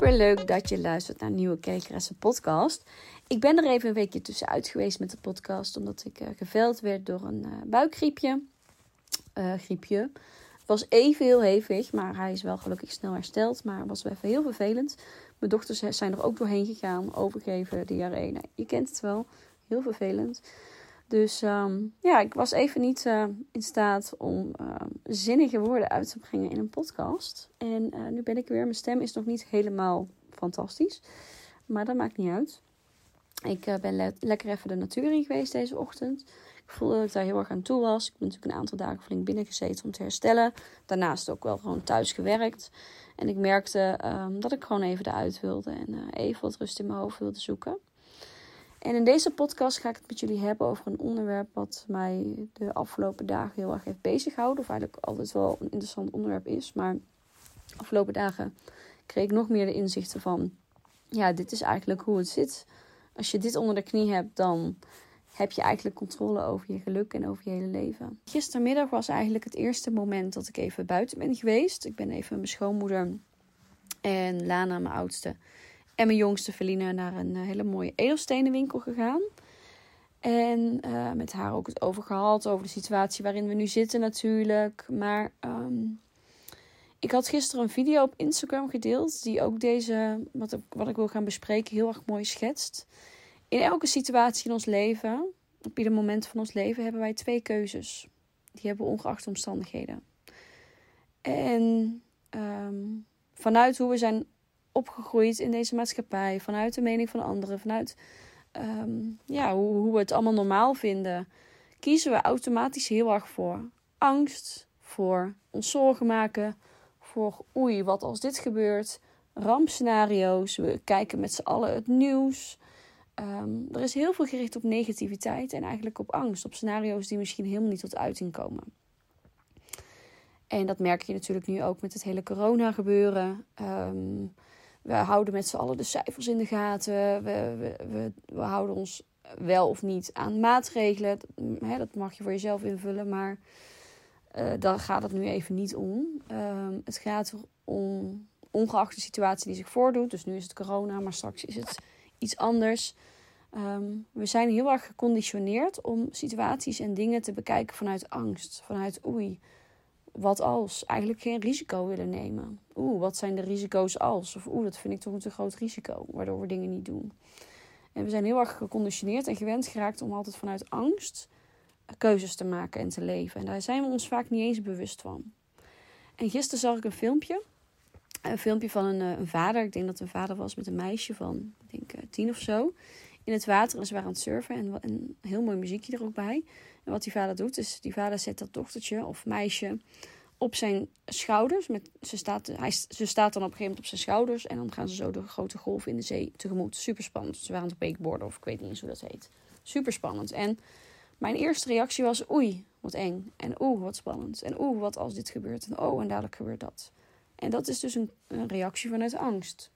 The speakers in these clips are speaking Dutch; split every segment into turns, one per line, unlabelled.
Super leuk dat je luistert naar nieuwe Kekeressen podcast. Ik ben er even een weekje tussenuit geweest met de podcast, omdat ik uh, geveld werd door een uh, buikgriepje. Uh, griepje. Was even heel hevig, maar hij is wel gelukkig snel hersteld. Maar was wel even heel vervelend. Mijn dochters zijn er ook doorheen gegaan, overgeven, diarree. Nou, je kent het wel, heel vervelend. Dus um, ja, ik was even niet uh, in staat om uh, zinnige woorden uit te brengen in een podcast. En uh, nu ben ik weer. Mijn stem is nog niet helemaal fantastisch. Maar dat maakt niet uit. Ik ben le lekker even de natuur in geweest deze ochtend. Ik voelde dat ik daar heel erg aan toe was. Ik ben natuurlijk een aantal dagen flink binnen gezeten om te herstellen. Daarnaast ook wel gewoon thuis gewerkt. En ik merkte um, dat ik gewoon even eruit wilde. En even wat rust in mijn hoofd wilde zoeken. En in deze podcast ga ik het met jullie hebben over een onderwerp wat mij de afgelopen dagen heel erg heeft bezighouden. Of eigenlijk altijd wel een interessant onderwerp is. Maar de afgelopen dagen kreeg ik nog meer de inzichten van: ja, dit is eigenlijk hoe het zit. Als je dit onder de knie hebt, dan heb je eigenlijk controle over je geluk en over je hele leven. Gistermiddag was eigenlijk het eerste moment dat ik even buiten ben geweest. Ik ben even mijn schoonmoeder en Lana, mijn oudste en mijn jongste Feline naar een eh, hele mooie edelstenenwinkel gegaan. En uh, met haar ook het over gehad, over de situatie waarin we nu zitten natuurlijk. Maar um, ik had gisteren een video op Instagram gedeeld die ook deze, wat ik, wat ik wil gaan bespreken, heel erg mooi schetst. In elke situatie in ons leven, op ieder moment van ons leven, hebben wij twee keuzes. Die hebben we ongeacht omstandigheden. En um, vanuit hoe we zijn opgegroeid in deze maatschappij, vanuit de mening van anderen, vanuit um, ja, hoe, hoe we het allemaal normaal vinden, kiezen we automatisch heel erg voor angst, voor ons zorgen maken, voor oei, wat als dit gebeurt, rampscenario's. We kijken met z'n allen het nieuws. Um, er is heel veel gericht op negativiteit en eigenlijk op angst, op scenario's die misschien helemaal niet tot uiting komen. En dat merk je natuurlijk nu ook met het hele corona gebeuren. Um, we houden met z'n allen de cijfers in de gaten. We, we, we, we houden ons wel of niet aan maatregelen. Hè, dat mag je voor jezelf invullen, maar uh, daar gaat het nu even niet om. Uh, het gaat om, ongeacht de situatie die zich voordoet. Dus nu is het corona, maar straks is het iets anders. Um, we zijn heel erg geconditioneerd om situaties en dingen te bekijken vanuit angst. Vanuit oei, wat als? Eigenlijk geen risico willen nemen. Oeh, wat zijn de risico's als? Of oeh, dat vind ik toch een te groot risico, waardoor we dingen niet doen. En we zijn heel erg geconditioneerd en gewend geraakt om altijd vanuit angst keuzes te maken en te leven. En daar zijn we ons vaak niet eens bewust van. En gisteren zag ik een filmpje. Een filmpje van een, eh, een vader. Ik denk dat het een vader was met een meisje van, ik denk, eh, tien of zo. In het water en ze waren aan het surfen. En een heel mooi muziekje er ook bij. En wat die vader doet, is die vader zet dat dochtertje of meisje op zijn schouders. Met, ze, staat, hij, ze staat dan op een gegeven moment op zijn schouders. En dan gaan ze zo de grote golven in de zee tegemoet. Super spannend. Ze waren aan het wakeboarden of ik weet niet eens hoe dat heet. Super spannend. En mijn eerste reactie was oei, wat eng. En oeh, wat spannend. En oeh, wat als dit gebeurt. En oh, en dadelijk gebeurt dat. En dat is dus een, een reactie vanuit angst.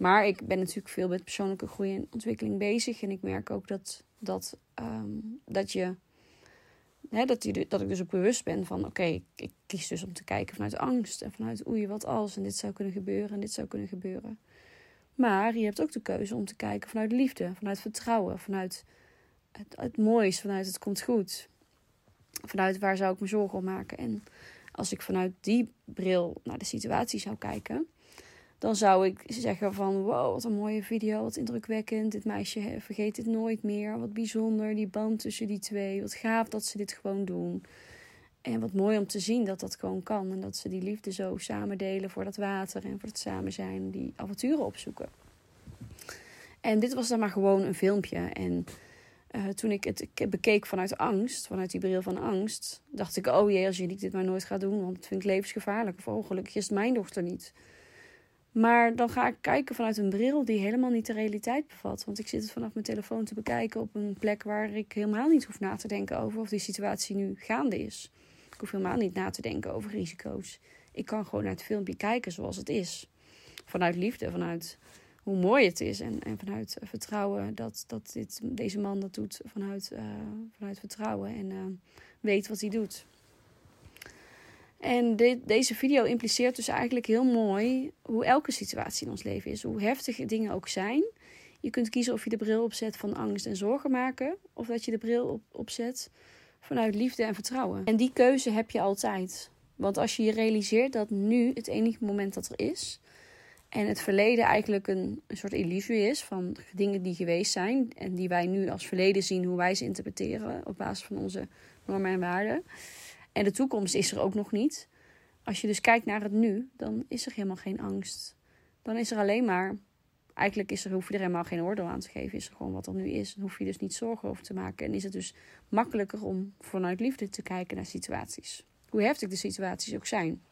Maar ik ben natuurlijk veel met persoonlijke groei en ontwikkeling bezig. En ik merk ook dat, dat, um, dat je Hè, dat, die, dat ik dus ook bewust ben van: oké, ik, ik, kies dus om te kijken vanuit angst en vanuit oei, wat als en dit zou kunnen gebeuren en dit zou kunnen gebeuren. Maar je hebt ook de keuze om te kijken vanuit liefde, vanuit vertrouwen, vanuit het, het moois, vanuit het komt goed. Vanuit waar zou ik me zorgen om maken. En als ik vanuit die bril naar de situatie zou kijken, dan zou ik zeggen van wow, wat een mooie video, wat indrukwekkend. Dit meisje vergeet dit nooit meer. Wat bijzonder, die band tussen die twee. Wat gaaf dat ze dit gewoon doen. En wat mooi om te zien dat dat gewoon kan. En dat ze die liefde zo samen delen voor dat water en voor het samen zijn. Die avonturen opzoeken. En dit was dan maar gewoon een filmpje. En uh, toen ik het bekeek vanuit angst, vanuit die bril van angst, dacht ik: oh jee, als jullie dit maar nooit gaat doen, want dat vind ik levensgevaarlijk. Of oh, gelukkig is mijn dochter niet. Maar dan ga ik kijken vanuit een bril die helemaal niet de realiteit bevat. Want ik zit het vanaf mijn telefoon te bekijken op een plek waar ik helemaal niet hoef na te denken over of die situatie nu gaande is. Ik hoef helemaal niet na te denken over risico's. Ik kan gewoon naar het filmpje kijken zoals het is. Vanuit liefde, vanuit hoe mooi het is. En, en vanuit vertrouwen dat, dat dit, deze man dat doet. Vanuit, uh, vanuit vertrouwen en uh, weet wat hij doet. En deze video impliceert dus eigenlijk heel mooi hoe elke situatie in ons leven is. Hoe heftig dingen ook zijn. Je kunt kiezen of je de bril opzet van angst en zorgen maken. Of dat je de bril op, opzet vanuit liefde en vertrouwen. En die keuze heb je altijd. Want als je je realiseert dat nu het enige moment dat er is. En het verleden eigenlijk een, een soort illusie is van dingen die geweest zijn. En die wij nu als verleden zien, hoe wij ze interpreteren op basis van onze normen en waarden. En de toekomst is er ook nog niet. Als je dus kijkt naar het nu, dan is er helemaal geen angst. Dan is er alleen maar. Eigenlijk is er, hoef je er helemaal geen oordeel aan te geven. Is er gewoon wat er nu is. Dan hoef je dus niet zorgen over te maken. En is het dus makkelijker om vanuit liefde te kijken naar situaties. Hoe heftig de situaties ook zijn.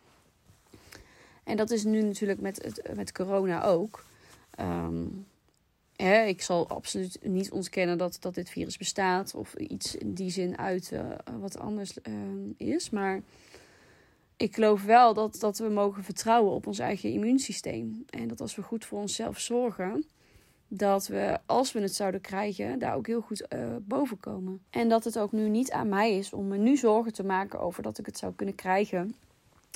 En dat is nu natuurlijk met, het, met corona ook. Um, ik zal absoluut niet ontkennen dat, dat dit virus bestaat. Of iets in die zin uit uh, wat anders uh, is. Maar ik geloof wel dat, dat we mogen vertrouwen op ons eigen immuunsysteem. En dat als we goed voor onszelf zorgen, dat we, als we het zouden krijgen, daar ook heel goed uh, boven komen. En dat het ook nu niet aan mij is om me nu zorgen te maken over dat ik het zou kunnen krijgen.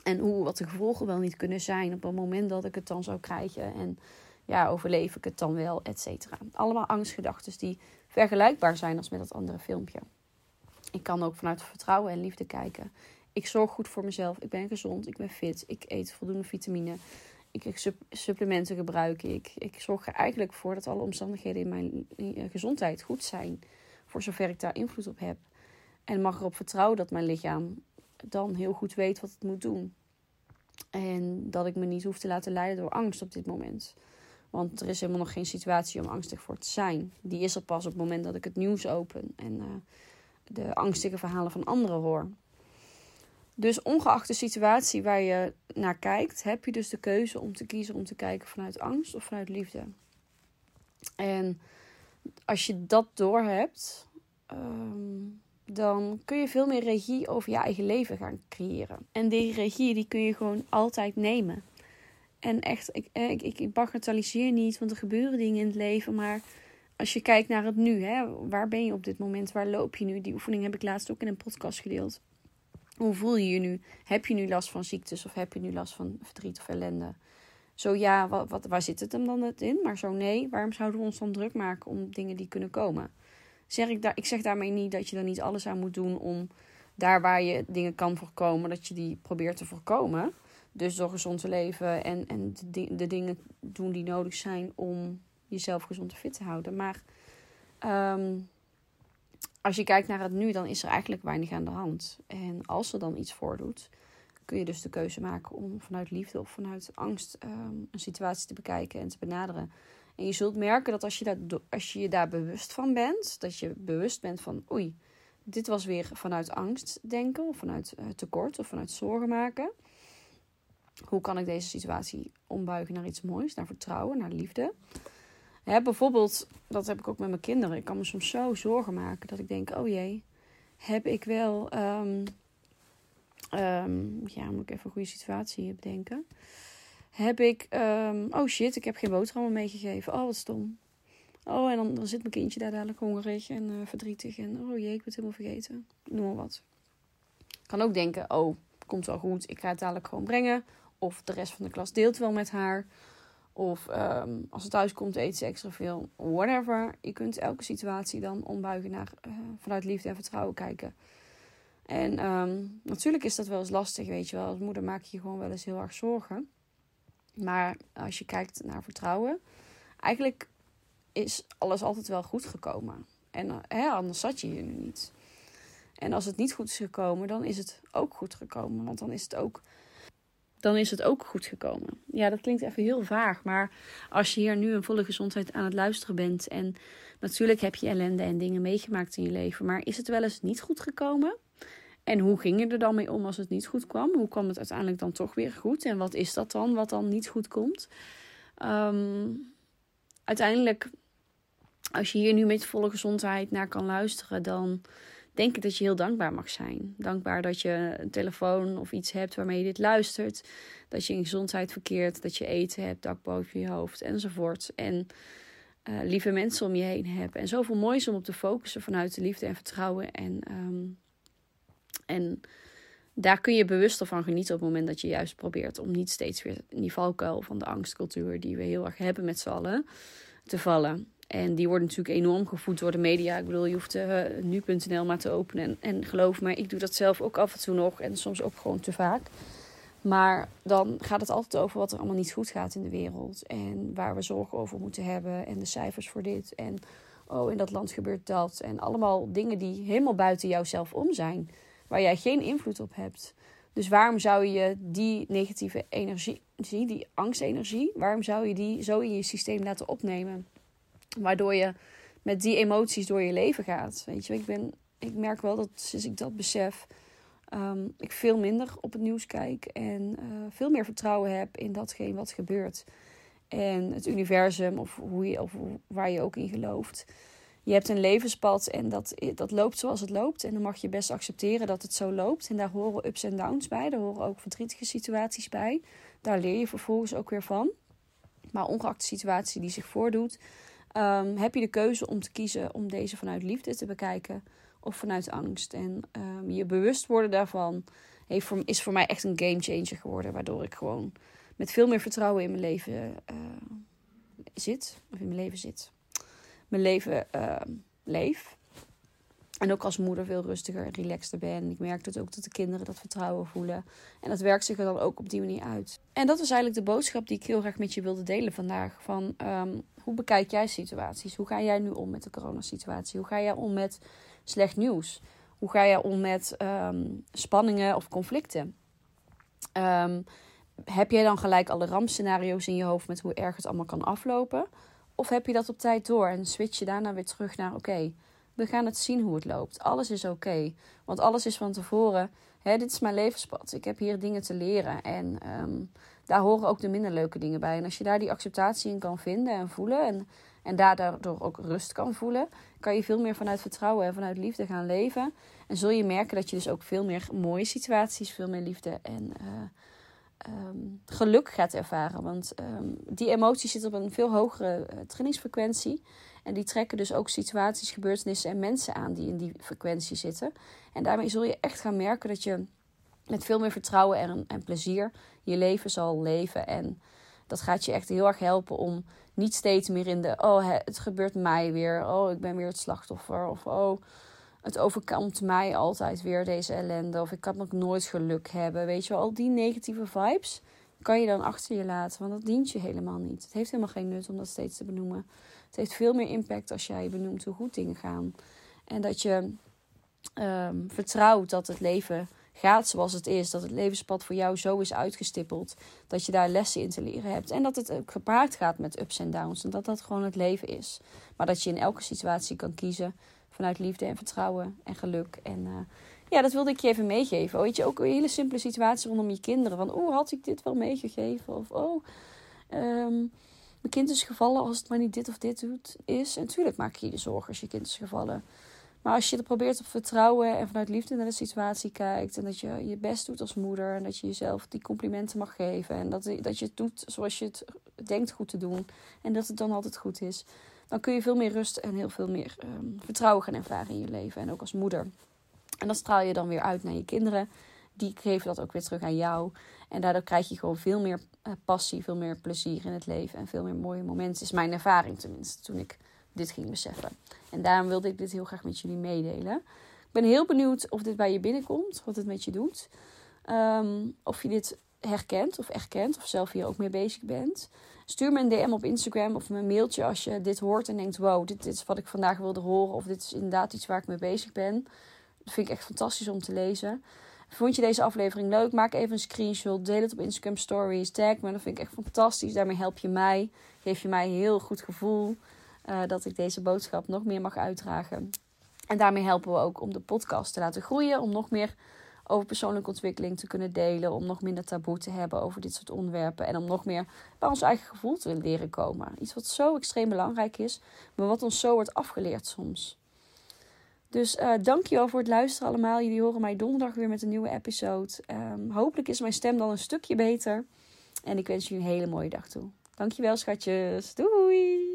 En hoe, wat de gevolgen wel niet kunnen zijn op het moment dat ik het dan zou krijgen. En ja, overleef ik het dan wel, et cetera. Allemaal angstgedachten die vergelijkbaar zijn als met dat andere filmpje. Ik kan ook vanuit vertrouwen en liefde kijken. Ik zorg goed voor mezelf. Ik ben gezond. Ik ben fit. Ik eet voldoende vitamine. Ik, supplementen gebruik ik. Ik zorg er eigenlijk voor dat alle omstandigheden in mijn eh, gezondheid goed zijn. Voor zover ik daar invloed op heb. En mag erop vertrouwen dat mijn lichaam dan heel goed weet wat het moet doen. En dat ik me niet hoef te laten leiden door angst op dit moment. Want er is helemaal nog geen situatie om angstig voor te zijn. Die is er pas op het moment dat ik het nieuws open en uh, de angstige verhalen van anderen hoor. Dus ongeacht de situatie waar je naar kijkt, heb je dus de keuze om te kiezen om te kijken vanuit angst of vanuit liefde. En als je dat doorhebt, um, dan kun je veel meer regie over je eigen leven gaan creëren. En die regie die kun je gewoon altijd nemen. En echt, ik, eh, ik, ik bagatelliseer niet, want er gebeuren dingen in het leven. Maar als je kijkt naar het nu, hè, waar ben je op dit moment? Waar loop je nu? Die oefening heb ik laatst ook in een podcast gedeeld. Hoe voel je je nu? Heb je nu last van ziektes of heb je nu last van verdriet of ellende? Zo ja, wat, wat, waar zit het dan net in? Maar zo nee, waarom zouden we ons dan druk maken om dingen die kunnen komen? Zeg ik, daar, ik zeg daarmee niet dat je er niet alles aan moet doen om daar waar je dingen kan voorkomen, dat je die probeert te voorkomen. Dus door gezond te leven en, en de, de dingen doen die nodig zijn om jezelf gezond en fit te houden. Maar ehm, als je kijkt naar het nu, dan is er eigenlijk weinig aan de hand. En als er dan iets voordoet, kun je dus de keuze maken om vanuit liefde of vanuit angst ehm, een situatie te bekijken en te benaderen. En je zult merken dat als je, daar, als je je daar bewust van bent, dat je bewust bent van oei, dit was weer vanuit angst denken, of vanuit uh, tekort, of vanuit zorgen maken. Hoe kan ik deze situatie ombuigen naar iets moois, naar vertrouwen, naar liefde? Bijvoorbeeld, dat heb ik ook met mijn kinderen. Ik kan me soms zo zorgen maken dat ik denk: oh jee, heb ik wel. Um, um, ja, moet ik even een goede situatie bedenken. Heb ik. Um, oh shit, ik heb geen boterhammen meegegeven. Oh, wat stom. Oh, en dan, zit mijn kindje daar dadelijk hongerig en uh, verdrietig. En oh jee, ik ben het helemaal vergeten. Noem maar wat. Ik kan ook denken: oh, komt wel goed. Ik ga het dadelijk gewoon brengen. Of de rest van de klas deelt wel met haar. Of um, als het thuis komt, eet ze extra veel. Whatever. Je kunt elke situatie dan ombuigen naar uh, vanuit liefde en vertrouwen kijken. En um, natuurlijk is dat wel eens lastig, weet je wel. Als moeder maak je je gewoon wel eens heel erg zorgen. Maar als je kijkt naar vertrouwen, eigenlijk is alles altijd wel goed gekomen. En uh, hè, anders zat je hier nu niet. En als het niet goed is gekomen, dan is het ook goed gekomen. Want dan is het ook dan is het ook goed gekomen. Ja, dat klinkt even heel vaag, maar als je hier nu in volle gezondheid aan het luisteren bent en natuurlijk heb je ellende en dingen meegemaakt in je leven, maar is het wel eens niet goed gekomen? En hoe ging je er dan mee om als het niet goed kwam? Hoe kwam het uiteindelijk dan toch weer goed? En wat is dat dan wat dan niet goed komt? Um, uiteindelijk, als je hier nu met volle gezondheid naar kan luisteren, dan denk ik dat je heel dankbaar mag zijn. Dankbaar dat je een telefoon of iets hebt waarmee je dit luistert. Dat je in gezondheid verkeert, dat je eten hebt, dak boven je hoofd enzovoort. En uh, lieve mensen om je heen hebt. En zoveel moois om op te focussen vanuit de liefde en vertrouwen. En, um, en daar kun je bewuster van genieten op het moment dat je juist probeert om niet steeds weer in die valkuil van de angstcultuur die we heel erg hebben met z'n allen te vallen. En die wordt natuurlijk enorm gevoed door de media. Ik bedoel, je hoeft uh, nu.nl maar te openen. En, en geloof me, ik doe dat zelf ook af en toe nog. En soms ook gewoon te vaak. Maar dan gaat het altijd over wat er allemaal niet goed gaat in de wereld. En waar we zorgen over moeten hebben. En de cijfers voor dit. En oh, in dat land gebeurt dat. En allemaal dingen die helemaal buiten jouzelf om zijn. Waar jij geen invloed op hebt. Dus waarom zou je die negatieve energie, die angstenergie, waarom zou je die zo in je systeem laten opnemen? Waardoor je met die emoties door je leven gaat. Weet je, ik, ben, ik merk wel dat sinds ik dat besef, um, ik veel minder op het nieuws kijk en uh, veel meer vertrouwen heb in datgene wat gebeurt. En het universum, of, hoe je, of waar je ook in gelooft. Je hebt een levenspad en dat, dat loopt zoals het loopt. En dan mag je best accepteren dat het zo loopt. En daar horen ups en downs bij. Daar horen ook verdrietige situaties bij. Daar leer je vervolgens ook weer van. Maar ongeacht de situatie die zich voordoet, um, heb je de keuze om te kiezen om deze vanuit liefde te bekijken of vanuit angst. En um, je bewust worden daarvan heeft voor, is voor mij echt een game changer geworden. Waardoor ik gewoon met veel meer vertrouwen in mijn leven uh, zit. Of in mijn leven zit. Mijn leven leef. En ook als moeder veel rustiger en relaxter ben. Ik merk dat ook dat de kinderen dat vertrouwen voelen. En dat werkt zich er dan ook op die manier uit. En dat was eigenlijk de boodschap die ik heel graag met je wilde delen vandaag. Van hoe bekijk jij situaties? Hoe ga jij nu om met de coronasituatie? Hoe ga jij om met slecht nieuws? Hoe ga jij om met um, spanningen of conflicten? Um, heb jij dan gelijk alle rampscenario's in je hoofd met hoe erg het allemaal kan aflopen? Of heb je dat op tijd door en switch je daarna weer terug naar: oké, we gaan het zien hoe het loopt. Alles is oké. Want alles is van tevoren. Hè, dit is mijn levenspad. Ik heb hier dingen te leren. En um, daar horen ook de minder leuke dingen bij. En als je daar die acceptatie in kan vinden en voelen. En, en daardoor ook rust kan voelen. Kan je veel meer vanuit vertrouwen en vanuit liefde gaan leven. En zul je merken dat je dus ook veel meer mooie situaties, veel meer liefde en uh, um, geluk gaat ervaren. Want um, die emotie zit op een veel hogere uh, trainingsfrequentie. En die trekken dus ook situaties, gebeurtenissen en mensen aan die in die frequentie zitten. En daarmee zul je echt gaan merken dat je met veel meer vertrouwen en, en plezier je leven zal leven. En dat gaat je echt heel erg helpen om niet steeds meer in de: oh, het gebeurt mij weer. Oh, ik ben weer het slachtoffer. Of oh, het overkomt mij altijd weer deze ellende. Of ik kan nog nooit geluk hebben. Weet je wel, al die negatieve vibes kan je dan achter je laten. Want dat dient je helemaal niet. Het heeft helemaal geen nut om dat steeds te benoemen. Het heeft veel meer impact als jij benoemt hoe goed dingen gaan. En dat je um, vertrouwt dat het leven gaat zoals het is. Dat het levenspad voor jou zo is uitgestippeld. Dat je daar lessen in te leren hebt. En dat het gepaard gaat met ups en downs. En dat dat gewoon het leven is. Maar dat je in elke situatie kan kiezen vanuit liefde en vertrouwen en geluk. En uh, ja, dat wilde ik je even meegeven. Weet je, ook een hele simpele situatie rondom je kinderen. Van, oh, had ik dit wel meegegeven? Of, oh, um, mijn kind is gevallen als het maar niet dit of dit doet, is. En natuurlijk maak je je zorgen als je kind is gevallen. Maar als je er probeert op vertrouwen en vanuit liefde naar de situatie kijkt. En dat je je best doet als moeder. En dat je jezelf die complimenten mag geven. En dat, dat je het doet zoals je het denkt goed te doen. En dat het dan altijd goed is. Dan kun je veel meer rust en heel veel meer um, vertrouwen gaan ervaren in je leven. En ook als moeder. En dat straal je dan weer uit naar je kinderen. Die geven dat ook weer terug aan jou. En daardoor krijg je gewoon veel meer uh, passie, veel meer plezier in het leven. En veel meer mooie momenten. Is mijn ervaring tenminste toen ik dit ging beseffen. En daarom wilde ik dit heel graag met jullie meedelen. Ik ben heel benieuwd of dit bij je binnenkomt, wat het met je doet. Um, of je dit herkent of erkent of zelf hier ook mee bezig bent. Stuur me een DM op Instagram of een mailtje als je dit hoort en denkt: wow, dit, dit is wat ik vandaag wilde horen. Of dit is inderdaad iets waar ik mee bezig ben. Dat vind ik echt fantastisch om te lezen. Vond je deze aflevering leuk? Maak even een screenshot. Deel het op Instagram Stories. Tag me. Dat vind ik echt fantastisch. Daarmee help je mij. Geef je mij een heel goed gevoel. Uh, dat ik deze boodschap nog meer mag uitdragen. En daarmee helpen we ook om de podcast te laten groeien. Om nog meer over persoonlijke ontwikkeling te kunnen delen. Om nog minder taboe te hebben over dit soort onderwerpen. En om nog meer bij ons eigen gevoel te leren komen. Iets wat zo extreem belangrijk is. Maar wat ons zo wordt afgeleerd soms. Dus uh, dankjewel voor het luisteren allemaal. Jullie horen mij donderdag weer met een nieuwe episode. Um, hopelijk is mijn stem dan een stukje beter. En ik wens jullie een hele mooie dag toe. Dankjewel schatjes. Doei!